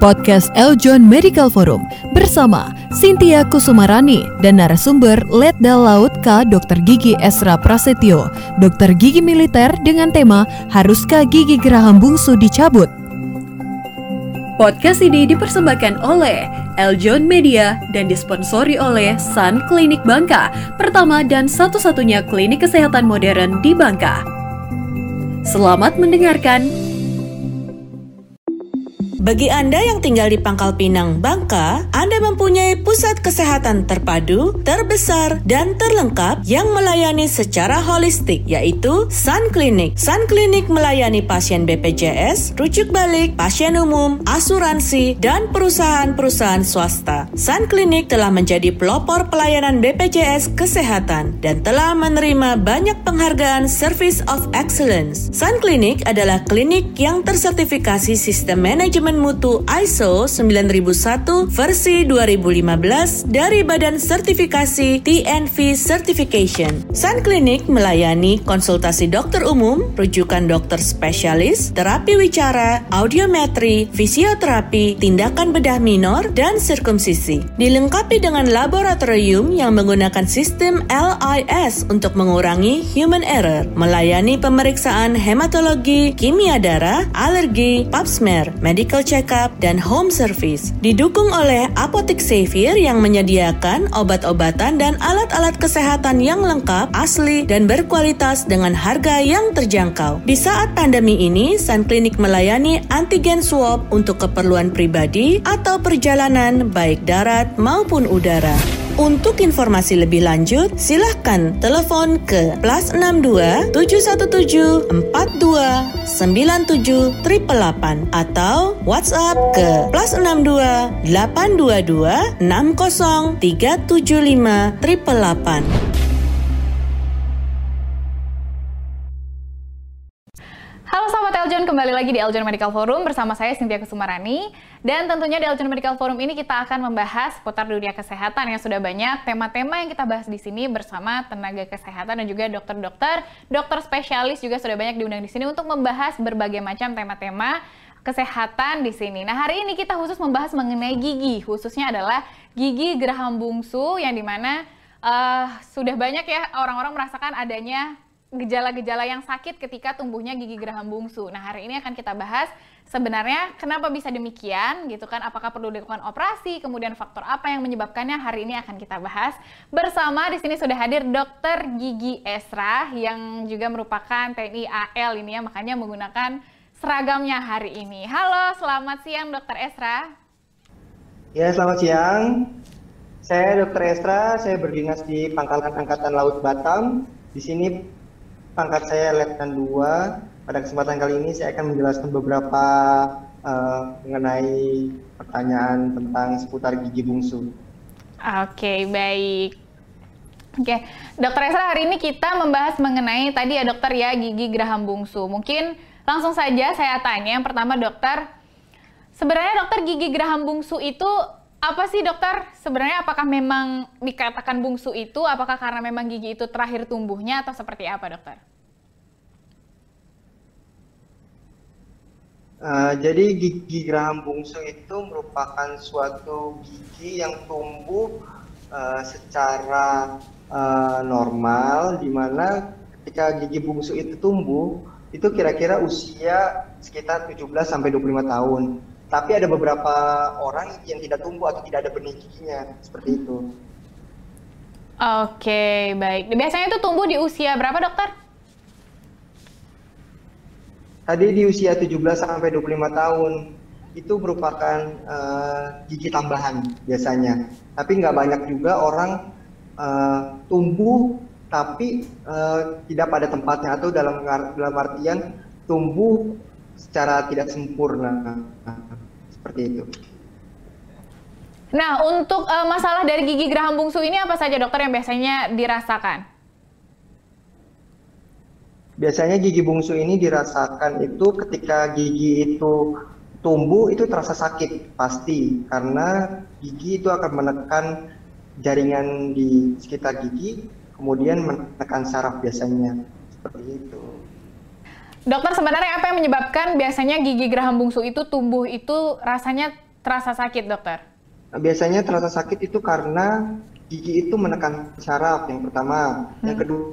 Podcast Eljon Medical Forum bersama Cynthia Kusumarani dan narasumber Letda Laut K. Dr. Gigi Esra Prasetyo, dokter gigi militer dengan tema Haruskah Gigi Geraham Bungsu Dicabut? Podcast ini dipersembahkan oleh Eljon Media dan disponsori oleh Sun Klinik Bangka, pertama dan satu-satunya klinik kesehatan modern di Bangka. Selamat mendengarkan. Bagi Anda yang tinggal di Pangkal Pinang, Bangka, Anda mempunyai pusat kesehatan terpadu, terbesar, dan terlengkap yang melayani secara holistik, yaitu Sun Clinic. Sun Clinic melayani pasien BPJS, rujuk balik, pasien umum, asuransi, dan perusahaan-perusahaan swasta. Sun Clinic telah menjadi pelopor pelayanan BPJS kesehatan dan telah menerima banyak penghargaan Service of Excellence. Sun Clinic adalah klinik yang tersertifikasi sistem manajemen Mutu ISO 9001 versi 2015 dari Badan Sertifikasi TNV Certification. Sun Clinic melayani konsultasi dokter umum, rujukan dokter spesialis, terapi wicara, audiometri, fisioterapi, tindakan bedah minor, dan sirkumsisi. Dilengkapi dengan laboratorium yang menggunakan sistem LIS untuk mengurangi human error, melayani pemeriksaan hematologi, kimia darah, alergi, pap smear, medical check-up, dan home service. Didukung oleh Apotek Xavier yang menyediakan obat-obatan dan alat-alat kesehatan yang lengkap, asli, dan berkualitas dengan harga yang terjangkau. Di saat pandemi ini, Sun Clinic melayani antigen swab untuk keperluan pribadi atau perjalanan baik darat maupun udara. Untuk informasi lebih lanjut, silahkan telepon ke plus 62 717 42 97 888 atau WhatsApp ke plus 62 822 60 375 888. Kembali lagi di Eljon Medical Forum bersama saya Cynthia Kusumarani. Dan tentunya di Eljon Medical Forum ini kita akan membahas seputar dunia kesehatan yang sudah banyak tema-tema yang kita bahas di sini bersama tenaga kesehatan dan juga dokter-dokter, dokter spesialis juga sudah banyak diundang di sini untuk membahas berbagai macam tema-tema kesehatan di sini. Nah hari ini kita khusus membahas mengenai gigi, khususnya adalah gigi geraham bungsu yang di mana uh, sudah banyak ya orang-orang merasakan adanya gejala-gejala yang sakit ketika tumbuhnya gigi geraham bungsu. Nah, hari ini akan kita bahas sebenarnya kenapa bisa demikian gitu kan? Apakah perlu dilakukan operasi? Kemudian faktor apa yang menyebabkannya? Hari ini akan kita bahas bersama di sini sudah hadir Dokter Gigi Esra yang juga merupakan TNI AL ini ya, makanya menggunakan seragamnya hari ini. Halo, selamat siang Dokter Esra. Ya, selamat siang. Saya Dokter Esra, saya berdinas di Pangkalan Angkatan Laut Batam. Di sini pangkat saya Letnan 2. Pada kesempatan kali ini saya akan menjelaskan beberapa uh, mengenai pertanyaan tentang seputar gigi bungsu. Oke, okay, baik. Oke, okay. Dokter Esra hari ini kita membahas mengenai tadi ya dokter ya gigi geraham bungsu. Mungkin langsung saja saya tanya yang pertama dokter, sebenarnya dokter gigi geraham bungsu itu apa sih dokter sebenarnya apakah memang dikatakan bungsu itu apakah karena memang gigi itu terakhir tumbuhnya atau seperti apa dokter? Uh, jadi gigi geraham bungsu itu merupakan suatu gigi yang tumbuh uh, secara uh, normal di mana ketika gigi bungsu itu tumbuh itu kira-kira usia sekitar 17 sampai 25 tahun tapi ada beberapa orang yang tidak tumbuh atau tidak ada benih giginya seperti itu. Oke, baik. Biasanya itu tumbuh di usia berapa, dokter? Tadi di usia 17 sampai 25 tahun itu merupakan uh, gigi tambahan biasanya. Tapi nggak banyak juga orang uh, tumbuh tapi uh, tidak pada tempatnya atau dalam dalam artian tumbuh secara tidak sempurna seperti itu. Nah, untuk uh, masalah dari gigi geraham bungsu ini apa saja dokter yang biasanya dirasakan? Biasanya gigi bungsu ini dirasakan itu ketika gigi itu tumbuh itu terasa sakit pasti karena gigi itu akan menekan jaringan di sekitar gigi kemudian menekan saraf biasanya seperti itu. Dokter sebenarnya apa yang menyebabkan biasanya gigi geraham bungsu itu tumbuh itu rasanya terasa sakit, dokter? Biasanya terasa sakit itu karena gigi itu menekan syaraf yang pertama, hmm. yang kedua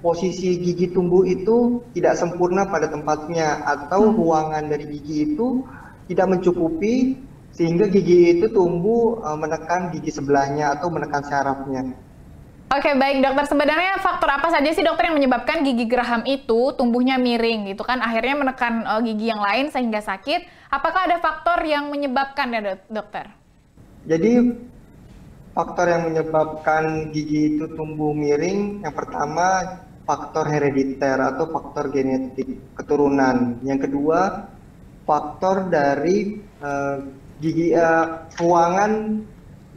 posisi gigi tumbuh itu tidak sempurna pada tempatnya atau hmm. ruangan dari gigi itu tidak mencukupi sehingga gigi itu tumbuh uh, menekan gigi sebelahnya atau menekan syarafnya. Oke baik dokter. Sebenarnya faktor apa saja sih dokter yang menyebabkan gigi geraham itu tumbuhnya miring gitu kan? Akhirnya menekan uh, gigi yang lain sehingga sakit. Apakah ada faktor yang menyebabkan ya dokter? Jadi faktor yang menyebabkan gigi itu tumbuh miring yang pertama faktor herediter atau faktor genetik keturunan. Yang kedua faktor dari uh, gigi uh, ruangan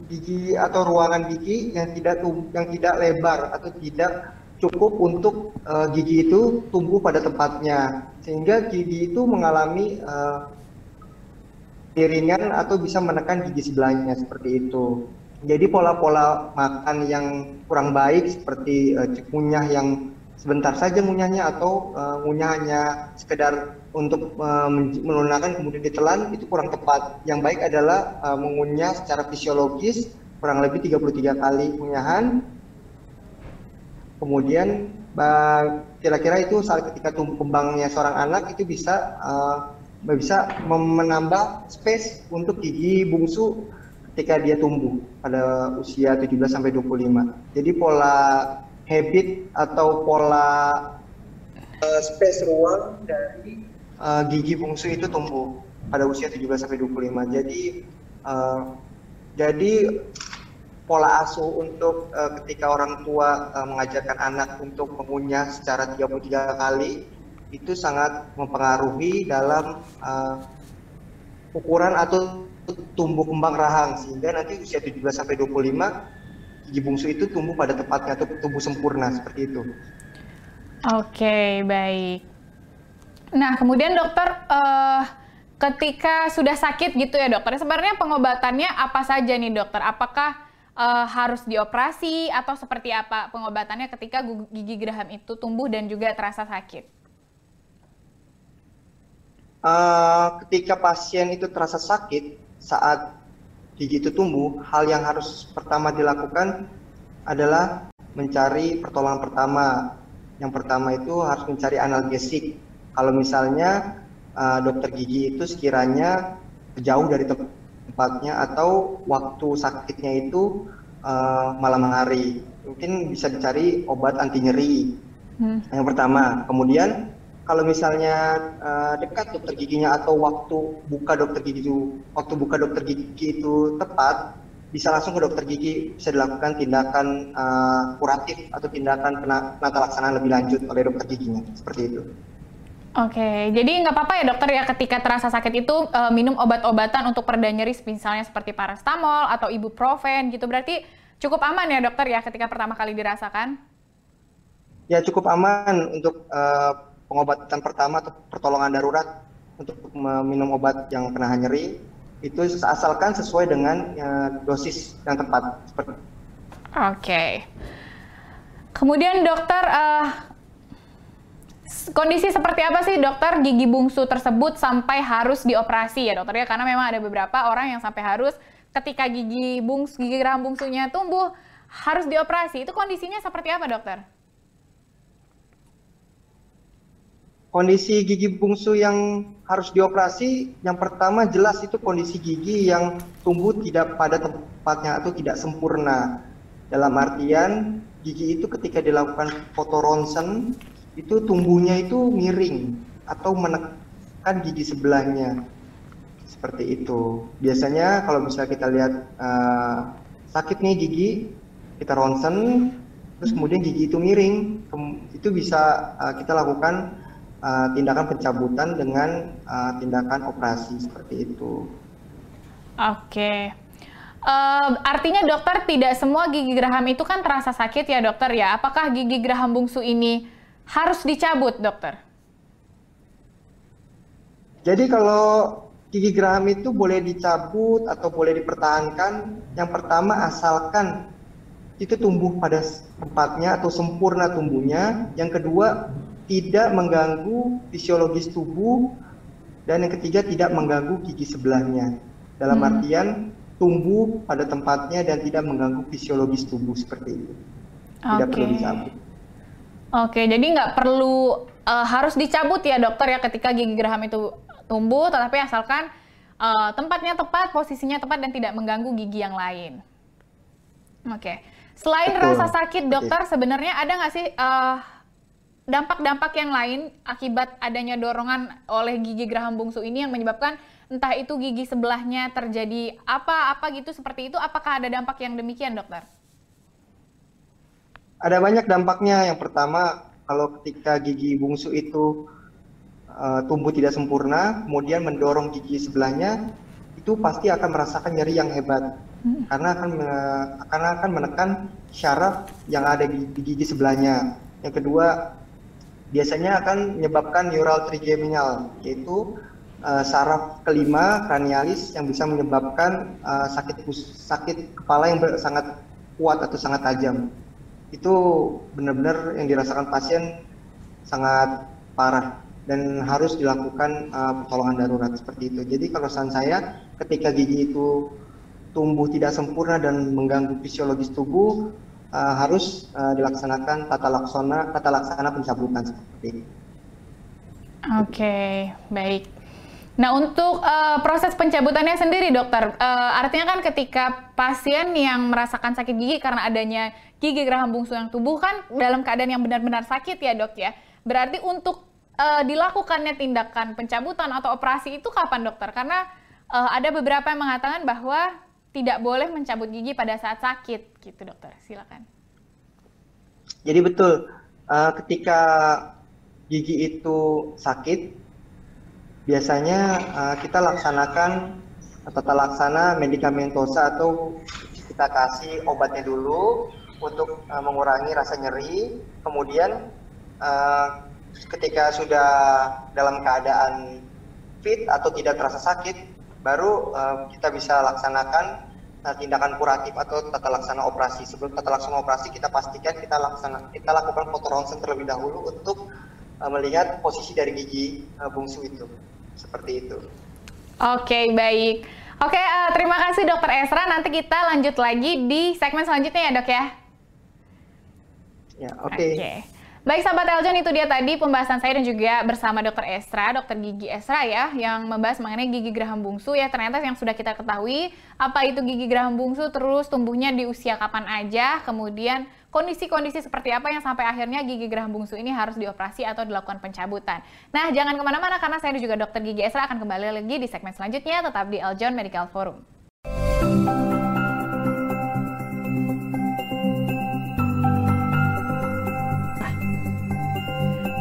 gigi atau ruangan gigi yang tidak yang tidak lebar atau tidak cukup untuk uh, gigi itu tumbuh pada tempatnya sehingga gigi itu mengalami uh, atau bisa menekan gigi sebelahnya seperti itu. Jadi pola-pola makan yang kurang baik seperti uh, ngunyah yang sebentar saja ngunyahnya atau uh, ngunyah hanya sekedar untuk uh, melunakkan kemudian ditelan itu kurang tepat. Yang baik adalah uh, mengunyah secara fisiologis kurang lebih 33 kali unyahan. Kemudian kira-kira itu saat ketika tumbuh kembangnya seorang anak itu bisa uh, bisa menambah space untuk gigi bungsu ketika dia tumbuh pada usia 17 sampai 25. Jadi pola habit atau pola uh, space ruang dari uh, gigi bungsu itu tumbuh pada usia 17 sampai 25. Jadi uh, jadi pola asuh untuk uh, ketika orang tua uh, mengajarkan anak untuk mengunyah secara 33 kali itu sangat mempengaruhi dalam uh, ukuran atau tumbuh kembang rahang sehingga nanti usia 17 sampai 25 gigi bungsu itu tumbuh pada tempatnya atau tumbuh sempurna seperti itu. Oke, baik. Nah, kemudian dokter uh, ketika sudah sakit gitu ya dokter, sebenarnya pengobatannya apa saja nih dokter? Apakah uh, harus dioperasi atau seperti apa pengobatannya ketika gigi geraham itu tumbuh dan juga terasa sakit? Uh, ketika pasien itu terasa sakit saat gigi itu tumbuh, hal yang harus pertama dilakukan adalah mencari pertolongan pertama. Yang pertama itu harus mencari analgesik. Kalau misalnya uh, dokter gigi itu sekiranya jauh dari tempatnya atau waktu sakitnya itu uh, malam hari, mungkin bisa dicari obat anti nyeri. Hmm. Yang pertama, kemudian kalau misalnya uh, dekat dokter giginya atau waktu buka dokter gigi itu waktu buka dokter gigi itu tepat bisa langsung ke dokter gigi bisa dilakukan tindakan uh, kuratif atau tindakan penata laksanaan lebih lanjut oleh dokter giginya seperti itu. Oke, jadi nggak apa-apa ya dokter ya ketika terasa sakit itu uh, minum obat-obatan untuk pereda nyeri misalnya seperti paracetamol atau ibuprofen gitu berarti cukup aman ya dokter ya ketika pertama kali dirasakan? Ya cukup aman untuk uh, pengobatan pertama atau pertolongan darurat untuk meminum obat yang penahan nyeri itu asalkan sesuai dengan uh, dosis yang tepat. Oke. Okay. Kemudian dokter, uh, kondisi seperti apa sih dokter gigi bungsu tersebut sampai harus dioperasi ya dokter ya? Karena memang ada beberapa orang yang sampai harus ketika gigi bungsu, gigi geraham bungsunya tumbuh harus dioperasi. Itu kondisinya seperti apa dokter? Kondisi gigi bungsu yang harus dioperasi, yang pertama jelas itu kondisi gigi yang tumbuh tidak pada tempatnya atau tidak sempurna. Dalam artian gigi itu ketika dilakukan foto ronsen itu tumbuhnya itu miring atau menekan gigi sebelahnya. Seperti itu. Biasanya kalau bisa kita lihat uh, sakit nih gigi, kita ronsen, terus kemudian gigi itu miring, itu bisa uh, kita lakukan uh, tindakan pencabutan dengan uh, tindakan operasi seperti itu. Oke. Uh, artinya dokter tidak semua gigi geraham itu kan terasa sakit ya dokter ya. Apakah gigi geraham bungsu ini harus dicabut dokter? Jadi kalau gigi geraham itu boleh dicabut atau boleh dipertahankan. Yang pertama asalkan itu tumbuh pada tempatnya atau sempurna tumbuhnya. Yang kedua tidak mengganggu fisiologis tubuh dan yang ketiga tidak mengganggu gigi sebelahnya. Dalam hmm. artian tumbuh pada tempatnya dan tidak mengganggu fisiologis tubuh seperti itu. Tidak okay. perlu dicabut. Oke, jadi nggak perlu uh, harus dicabut ya dokter ya ketika gigi geraham itu tumbuh, tetapi asalkan uh, tempatnya tepat, posisinya tepat dan tidak mengganggu gigi yang lain. Oke, selain Betul. rasa sakit dokter okay. sebenarnya ada nggak sih uh, dampak-dampak yang lain akibat adanya dorongan oleh gigi geraham bungsu ini yang menyebabkan entah itu gigi sebelahnya terjadi apa-apa gitu seperti itu, apakah ada dampak yang demikian, dokter? Ada banyak dampaknya. Yang pertama, kalau ketika gigi bungsu itu uh, tumbuh tidak sempurna, kemudian mendorong gigi sebelahnya, itu pasti akan merasakan nyeri yang hebat. Hmm. Karena akan karena akan menekan syaraf yang ada di, di gigi sebelahnya. Yang kedua, biasanya akan menyebabkan neural trigeminal, yaitu uh, saraf kelima kranialis yang bisa menyebabkan uh, sakit sakit kepala yang sangat kuat atau sangat tajam. Itu benar-benar yang dirasakan pasien sangat parah dan harus dilakukan uh, pertolongan darurat seperti itu. Jadi kalau saran saya ketika gigi itu tumbuh tidak sempurna dan mengganggu fisiologis tubuh uh, harus uh, dilaksanakan tata laksana tata laksana pencabutan seperti ini. Oke, okay, baik. Nah, untuk uh, proses pencabutannya sendiri, dokter, uh, artinya kan ketika pasien yang merasakan sakit gigi karena adanya gigi geraham bungsu yang tubuh kan dalam keadaan yang benar-benar sakit ya, dok ya. Berarti untuk uh, dilakukannya tindakan pencabutan atau operasi itu kapan, dokter? Karena uh, ada beberapa yang mengatakan bahwa tidak boleh mencabut gigi pada saat sakit, gitu, dokter. Silakan. Jadi betul, uh, ketika gigi itu sakit, biasanya uh, kita laksanakan tata laksana medikamentosa atau kita kasih obatnya dulu untuk uh, mengurangi rasa nyeri. Kemudian uh, ketika sudah dalam keadaan fit atau tidak terasa sakit, baru uh, kita bisa laksanakan uh, tindakan kuratif atau tata laksana operasi. Sebelum tata laksana operasi kita pastikan kita laksana kita lakukan foto ronsen terlebih dahulu untuk uh, melihat posisi dari gigi uh, bungsu itu seperti itu. Oke, okay, baik. Oke, okay, uh, terima kasih Dokter Esra. Nanti kita lanjut lagi di segmen selanjutnya ya, Dok ya. Ya, oke. Okay. Okay. Baik sahabat Eljon, itu dia tadi pembahasan saya dan juga bersama Dokter Esra, Dokter Gigi Esra ya, yang membahas mengenai gigi geraham bungsu ya. Ternyata yang sudah kita ketahui, apa itu gigi geraham bungsu, terus tumbuhnya di usia kapan aja, kemudian kondisi-kondisi seperti apa yang sampai akhirnya gigi geraham bungsu ini harus dioperasi atau dilakukan pencabutan. Nah, jangan ke mana-mana karena saya dan juga Dokter Gigi Esra akan kembali lagi di segmen selanjutnya, tetap di Eljon Medical Forum.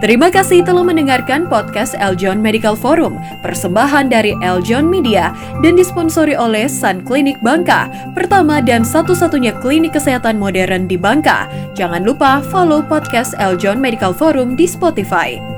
Terima kasih telah mendengarkan podcast Eljon Medical Forum, persembahan dari Eljon Media dan disponsori oleh Sun Clinic Bangka, pertama dan satu-satunya klinik kesehatan modern di Bangka. Jangan lupa follow podcast Eljon Medical Forum di Spotify.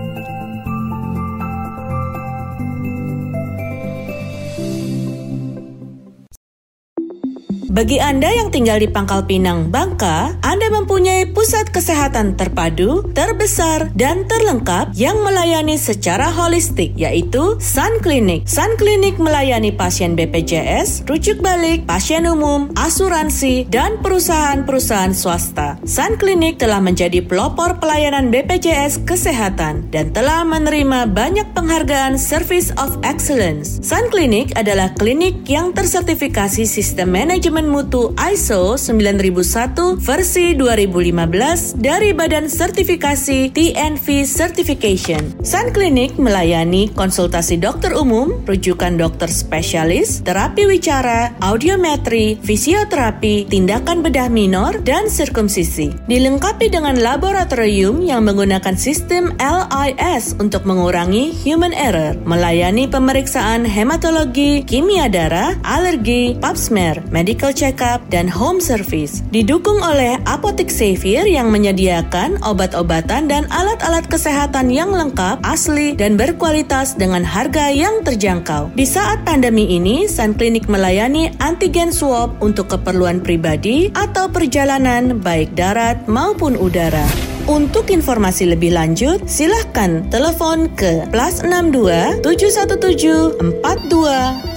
Bagi Anda yang tinggal di Pangkal Pinang, Bangka, Anda mempunyai pusat kesehatan terpadu, terbesar, dan terlengkap yang melayani secara holistik, yaitu Sun Clinic. Sun Clinic melayani pasien BPJS, rujuk balik, pasien umum, asuransi, dan perusahaan-perusahaan swasta. Sun Clinic telah menjadi pelopor pelayanan BPJS kesehatan dan telah menerima banyak penghargaan Service of Excellence. Sun Clinic adalah klinik yang tersertifikasi sistem manajemen Mutu ISO 9001 versi 2015 dari Badan Sertifikasi TNV Certification. Sun Clinic melayani konsultasi dokter umum, rujukan dokter spesialis, terapi wicara, audiometri, fisioterapi, tindakan bedah minor, dan sirkumsisi. Dilengkapi dengan laboratorium yang menggunakan sistem LIS untuk mengurangi human error, melayani pemeriksaan hematologi, kimia darah, alergi, pap smear, medical check-up, dan home service. Didukung oleh Apotek Xavier yang menyediakan obat-obatan dan alat-alat kesehatan yang lengkap, asli, dan berkualitas dengan harga yang terjangkau. Di saat pandemi ini, Sun Clinic melayani antigen swab untuk keperluan pribadi atau perjalanan baik darat maupun udara. Untuk informasi lebih lanjut, silahkan telepon ke plus 62 717 42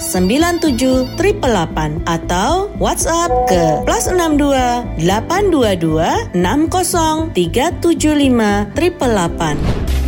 97 888 atau WhatsApp ke plus 62 822 60 375 888.